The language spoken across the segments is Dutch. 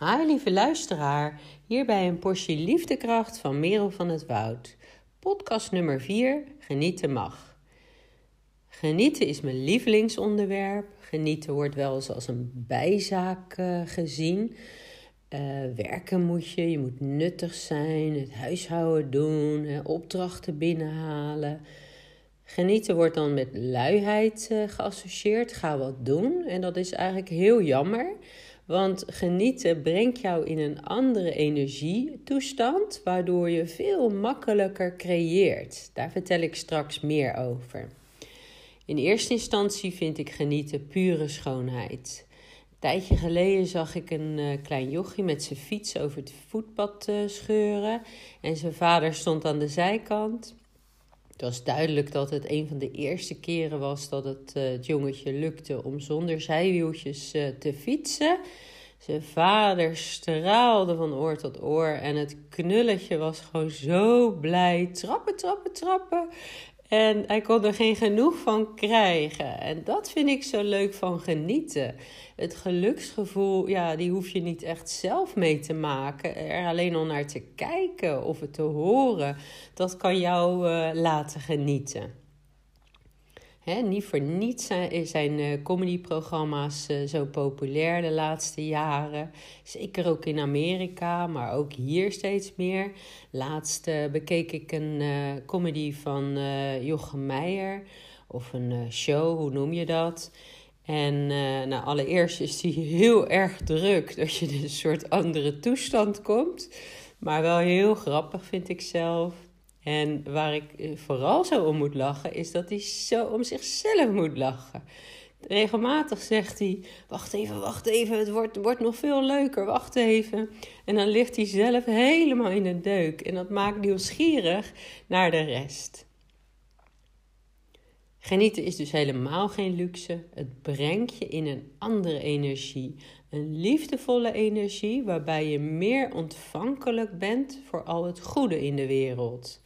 Hi lieve luisteraar, hier bij een portie liefdekracht van Merel van het Woud. Podcast nummer 4, Genieten mag. Genieten is mijn lievelingsonderwerp. Genieten wordt wel eens als een bijzaak uh, gezien. Uh, werken moet je, je moet nuttig zijn, het huishouden doen, opdrachten binnenhalen. Genieten wordt dan met luiheid uh, geassocieerd. Ga wat doen. En dat is eigenlijk heel jammer. Want genieten brengt jou in een andere energietoestand, waardoor je veel makkelijker creëert. Daar vertel ik straks meer over. In eerste instantie vind ik genieten pure schoonheid. Een tijdje geleden zag ik een uh, klein jochie met zijn fiets over het voetpad uh, scheuren. En zijn vader stond aan de zijkant. Het was duidelijk dat het een van de eerste keren was dat het, uh, het jongetje lukte om zonder zijwieltjes te fietsen. Zijn vader straalde van oor tot oor en het knulletje was gewoon zo blij. Trappen, trappen, trappen. En hij kon er geen genoeg van krijgen. En dat vind ik zo leuk van genieten. Het geluksgevoel, ja, die hoef je niet echt zelf mee te maken. Er alleen al naar te kijken of het te horen, dat kan jou uh, laten genieten. Niet voor niets zijn, uh, comedyprogramma's uh, zo populair de laatste jaren. Zeker ook in Amerika, maar ook hier steeds meer. Laatst uh, bekeek ik een comedy van Jochem Meijer. Of een show, hoe noem je dat? En nou, allereerst is die heel erg druk dat je in een soort andere toestand komt. Maar wel heel grappig vind ik zelf. En waar ik eh, vooral zo om moet lachen, is dat hij zo om zichzelf moet lachen. Regelmatig zegt hij: Wacht even, wacht even, het wordt, wordt nog veel leuker, wacht even. En dan ligt hij zelf helemaal in de deuk. En dat maakt nieuwsgierig naar de rest. Genieten is dus helemaal geen luxe. Het brengt je in een andere energie. Een liefdevolle energie waarbij je meer ontvankelijk bent voor al het goede in de wereld.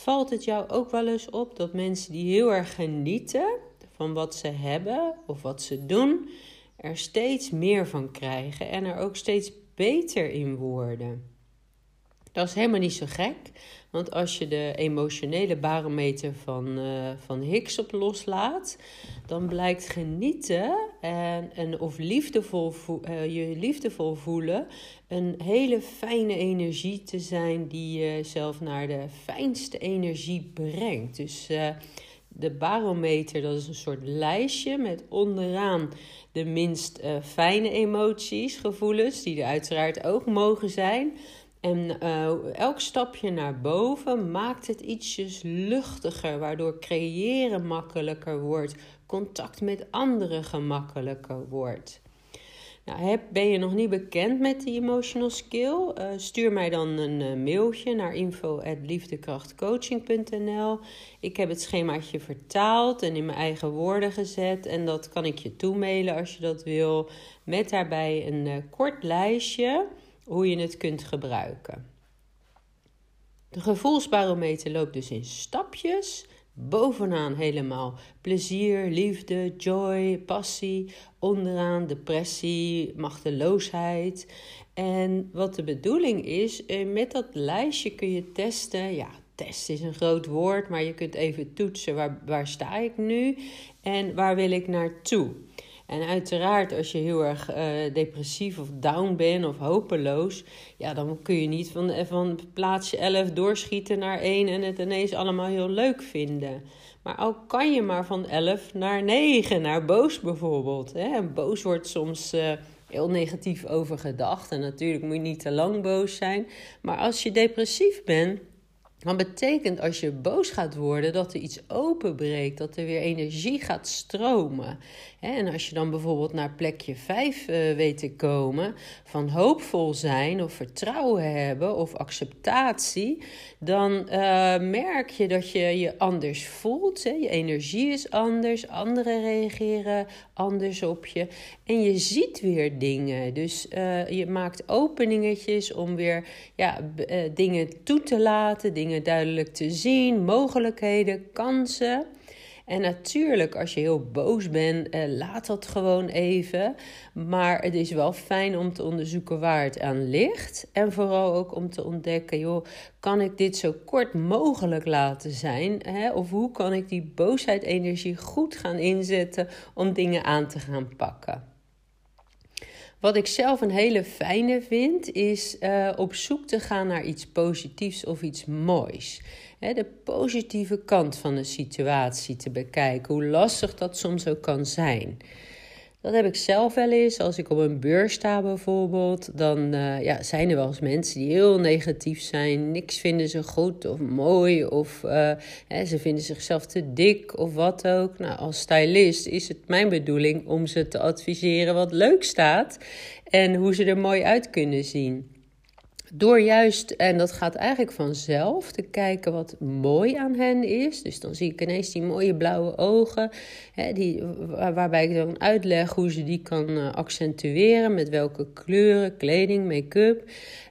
Valt het jou ook wel eens op dat mensen die heel erg genieten van wat ze hebben of wat ze doen, er steeds meer van krijgen en er ook steeds beter in worden? Dat is helemaal niet zo gek, want als je de emotionele barometer van, uh, van Higgs op loslaat, dan blijkt genieten en, en of liefdevol uh, je liefdevol voelen een hele fijne energie te zijn die je zelf naar de fijnste energie brengt. Dus uh, de barometer, dat is een soort lijstje met onderaan de minst fijne emoties, gevoelens, die er uiteraard ook mogen zijn. En uh, elk stapje naar boven maakt het ietsjes luchtiger, waardoor creëren makkelijker wordt, contact met anderen gemakkelijker wordt. Nou, heb, ben je nog niet bekend met die emotional skill? Uh, stuur mij dan een uh, mailtje naar info@liefdekrachtcoaching.nl. Ik heb het schemaatje vertaald en in mijn eigen woorden gezet en dat kan ik je toemailen als je dat wil, met daarbij een kort lijstje hoe je het kunt gebruiken. De gevoelsbarometer loopt dus in stapjes. Bovenaan helemaal plezier, liefde, joy, passie. Onderaan depressie, machteloosheid. En wat de bedoeling is, eh, met dat lijstje kun je testen. Ja, test is een groot woord, maar je kunt even toetsen waar, waar sta ik nu en waar wil ik naartoe. En uiteraard, als je heel erg uh, depressief of down bent of hopeloos, ja, dan kun je niet van, van plaatsje 11 doorschieten naar 1 en het ineens allemaal heel leuk vinden. Maar ook kan je maar van 11 naar 9, naar boos bijvoorbeeld. Hè? Boos wordt soms uh, heel negatief over gedacht. En natuurlijk moet je niet te lang boos zijn. Maar als je depressief bent, dan betekent als je boos gaat worden dat er iets openbreekt, dat er weer energie gaat stromen. En als je dan bijvoorbeeld naar plekje 5 uh, eh, weet te komen, van hoopvol zijn of vertrouwen hebben of acceptatie, dan uh, merk je dat je je anders voelt. Je energie is anders, anderen reageren anders op je en je ziet weer dingen. Dus uh, je maakt openingetjes om weer ja, dingen toe te laten, dingen duidelijk te zien, mogelijkheden, kansen. En natuurlijk, als je heel boos bent, eh, laat dat gewoon even. Maar het is wel fijn om te onderzoeken waar het aan ligt. En vooral ook om te ontdekken, joh, kan ik dit zo kort mogelijk laten zijn? Of hoe kan ik die boosheid-energie goed gaan inzetten om dingen aan te gaan pakken? Wat ik zelf een hele fijne vind, is uh, op zoek te gaan naar iets positiefs of iets moois. de positieve kant van een situatie te bekijken, hoe lastig dat soms ook kan zijn. Dat heb ik zelf wel eens. Als ik op een beurs sta bijvoorbeeld, dan uh, ja, zijn er wel eens mensen die heel negatief zijn. Niks vinden ze goed of mooi of uh, hè, ze vinden zichzelf te dik of wat ook. Nou, als stylist is het mijn bedoeling om ze te adviseren wat leuk staat en hoe ze er mooi uit kunnen zien. Door juist, en dat gaat eigenlijk vanzelf, te kijken wat mooi aan hen is. Dus dan zie ik ineens die mooie blauwe ogen, hè, die, waarbij ik dan uitleg hoe ze die kan eh, accentueren, met welke kleuren, kleding, make-up.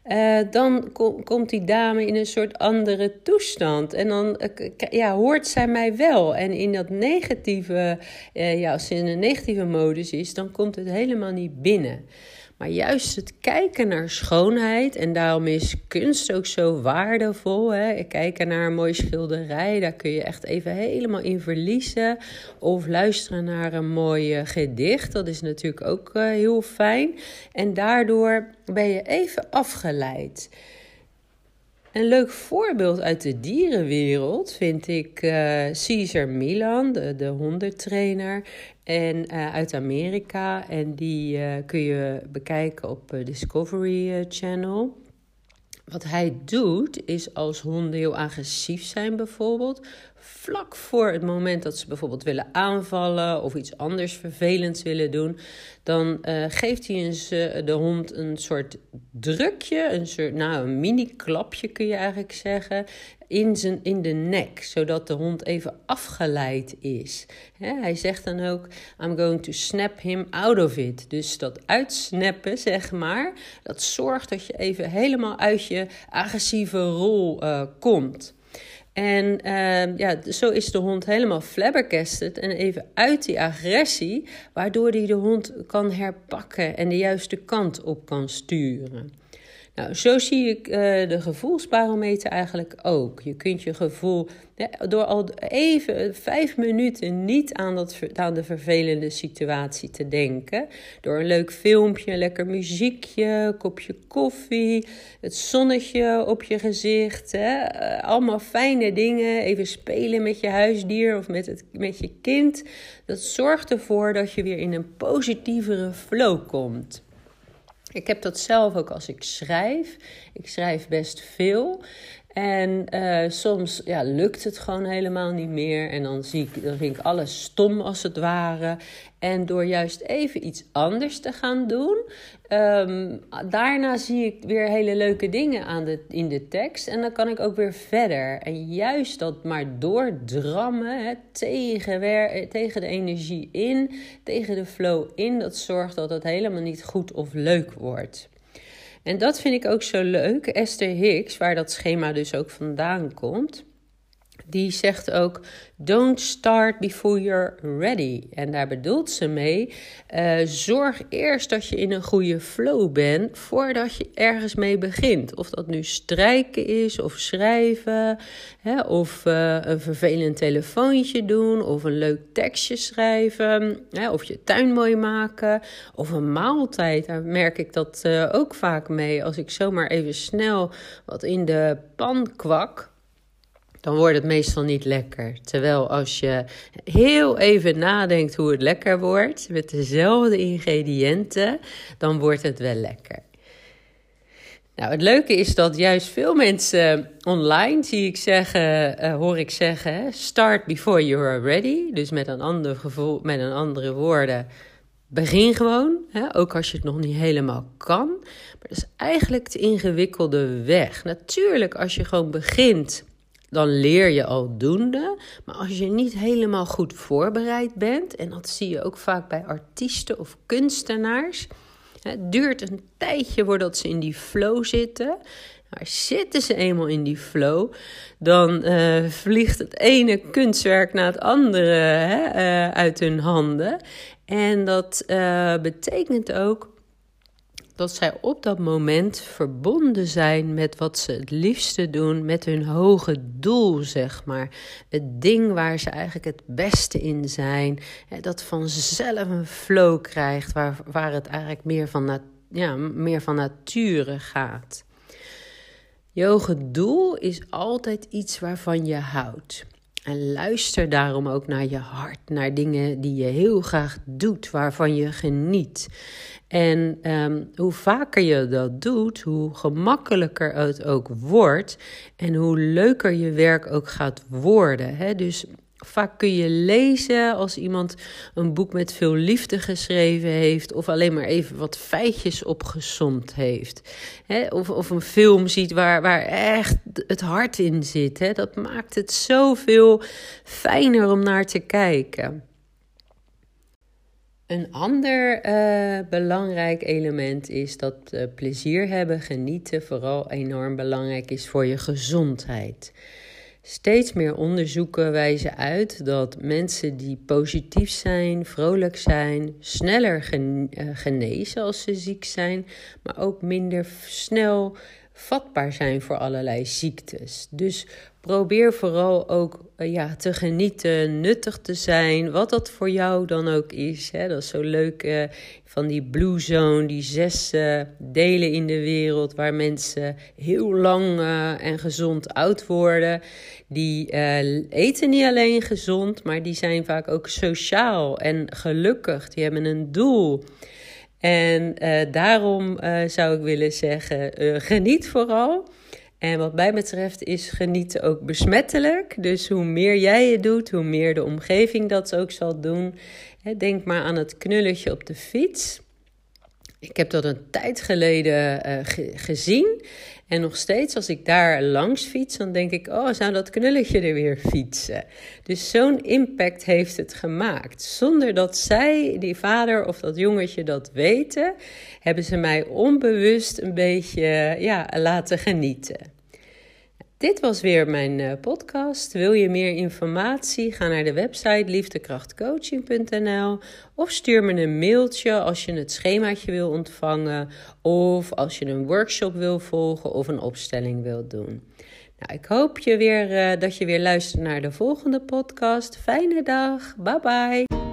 Uh, dan komt die dame in een soort andere toestand. En dan uh, ja, hoort zij mij wel. En in dat negatieve, ja, als ze in een negatieve modus is, dan komt het helemaal niet binnen. Maar juist het kijken naar schoonheid, en daarom is kunst ook zo waardevol. Hè? Kijken naar een mooie schilderij, daar kun je echt even helemaal in verliezen. Of luisteren naar een mooi gedicht, dat is natuurlijk ook uh, heel fijn. En daardoor ben je even afgeleid. Een leuk voorbeeld uit de dierenwereld vind ik uh, Caesar Milan, de, de hondentrainer. En uh, uit Amerika. En die uh, kun je bekijken op Discovery Channel. Wat hij doet, is als honden heel agressief zijn bijvoorbeeld, vlak voor het moment dat ze bijvoorbeeld willen aanvallen of iets anders vervelends willen doen, dan geeft hij een, de hond een soort drukje, een soort, nou, een mini-klapje kun je eigenlijk zeggen, in, zijn, in de nek, zodat de hond even afgeleid is. hij zegt dan ook: I'm going to snap him out of it. Dus dat uitsnappen, zeg maar, dat zorgt dat je even helemaal uit je agressieve rol uh, komt. En uh, ja, zo is de hond helemaal flabbergasted en even uit die agressie, waardoor hij de hond kan herpakken en de juiste kant op kan sturen. Nou, zo zie ik uh, de gevoelsbarometer eigenlijk ook. Je kunt je gevoel door al even vijf minuten niet aan, dat, aan de vervelende situatie te denken. Door een leuk filmpje, lekker muziekje, kopje koffie, het zonnetje op je gezicht. Hè? Eh, allemaal fijne dingen. Even spelen met je huisdier of met, het, met je kind. Dat zorgt ervoor dat je weer in een positievere flow komt. Ik heb dat zelf ook als ik schrijf. Ik schrijf best veel. En uh, soms ja, lukt het gewoon helemaal niet meer. En dan, zie ik, dan vind ik alles stom als het ware. En door juist even iets anders te gaan doen, um, daarna zie ik weer hele leuke dingen aan de, in de tekst. En dan kan ik ook weer verder. En juist dat maar doordrammen tegen, tegen de energie in, tegen de flow in, dat zorgt dat het helemaal niet goed of leuk wordt. En dat vind ik ook zo leuk. Esther Hicks, waar dat schema dus ook vandaan komt, die zegt ook: Don't start before you're ready. En daar bedoelt ze mee: uh, zorg eerst dat je in een goede flow bent voordat je ergens mee begint. Of dat nu strijken is, of schrijven, hè, of uh, een vervelend telefoontje doen, of een leuk tekstje schrijven, hè, of je tuin mooi maken, of een maaltijd. Daar merk ik dat uh, ook vaak mee. Als ik zomaar even snel wat in de pan kwak dan wordt het meestal niet lekker. Terwijl als je heel even nadenkt hoe het lekker wordt, met dezelfde ingrediënten, dan wordt het wel lekker. Nou, het leuke is dat juist veel mensen online, zie ik zeggen, uh, hoor ik zeggen, start before you are ready. Dus met een ander gevoel, met een andere woorden, begin gewoon. Hè, ook als je het nog niet helemaal kan. Maar dat is eigenlijk de ingewikkelde weg. Natuurlijk, als je gewoon begint dan leer je aldoende. Maar als je niet helemaal goed voorbereid bent, en dat zie je ook vaak bij artiesten of kunstenaars, Het duurt een tijdje voordat ze in die flow zitten. Maar zitten ze eenmaal in die flow, dan uh, vliegt het ene kunstwerk na het andere hè, uh, uit hun handen. En dat uh, betekent ook dat zij op dat moment verbonden zijn met wat ze het liefste doen, met hun hoge doel, zeg maar. Het ding waar ze eigenlijk het beste in zijn, dat vanzelf een flow krijgt, waar, waar het eigenlijk meer van, ja, meer van nature gaat. Je hoge doel is altijd iets waarvan je houdt. En luister daarom ook naar je hart, naar dingen die je heel graag doet, waarvan je geniet. En um, hoe vaker je dat doet, hoe gemakkelijker het ook wordt en hoe leuker je werk ook gaat worden. Hè? Dus Vaak kun je lezen als iemand een boek met veel liefde geschreven heeft, of alleen maar even wat feitjes opgezomd heeft. of, of een film ziet waar, waar echt het hart in zit. Dat maakt het zoveel fijner om naar te kijken. Een ander uh, belangrijk element is dat uh, plezier hebben, genieten, vooral enorm belangrijk is voor je gezondheid. Steeds meer onderzoeken wijzen uit dat mensen die positief zijn, vrolijk zijn, sneller eh, genezen als ze ziek zijn, maar ook minder snel vatbaar zijn voor allerlei ziektes. Dus probeer vooral ook eh, ja, te genieten, nuttig te zijn, wat dat voor jou dan ook is. Hè. Dat is zo leuk uh, van die Blue Zone, die zes uh, delen in de wereld waar mensen heel lang en gezond oud worden. Die eten niet alleen gezond, maar die zijn vaak ook sociaal en gelukkig. Die hebben een doel. En uh, daarom uh, zou ik willen zeggen: uh, geniet vooral. En wat mij betreft is genieten ook besmettelijk. Dus hoe meer jij het doet, hoe meer de omgeving dat ook zal doen. Denk maar aan het knulletje op de fiets. Ik heb dat een tijd geleden gezien. En nog steeds, als ik daar langs fiets, dan denk ik: oh, zou dat knulletje er weer fietsen? Dus zo'n impact heeft het gemaakt. Zonder dat zij, die vader of dat jongetje, dat weten, hebben ze mij onbewust een beetje ja, laten genieten. Dit was weer mijn uh, podcast. Wil je meer informatie? Ga naar de website liefdekrachtcoaching.nl of stuur me een mailtje als je het schemaatje wil ontvangen of als je een workshop wil volgen of een opstelling wil doen. Nou, ik hoop je weer, uh, dat je weer luistert naar de volgende podcast. Fijne dag. Bye bye.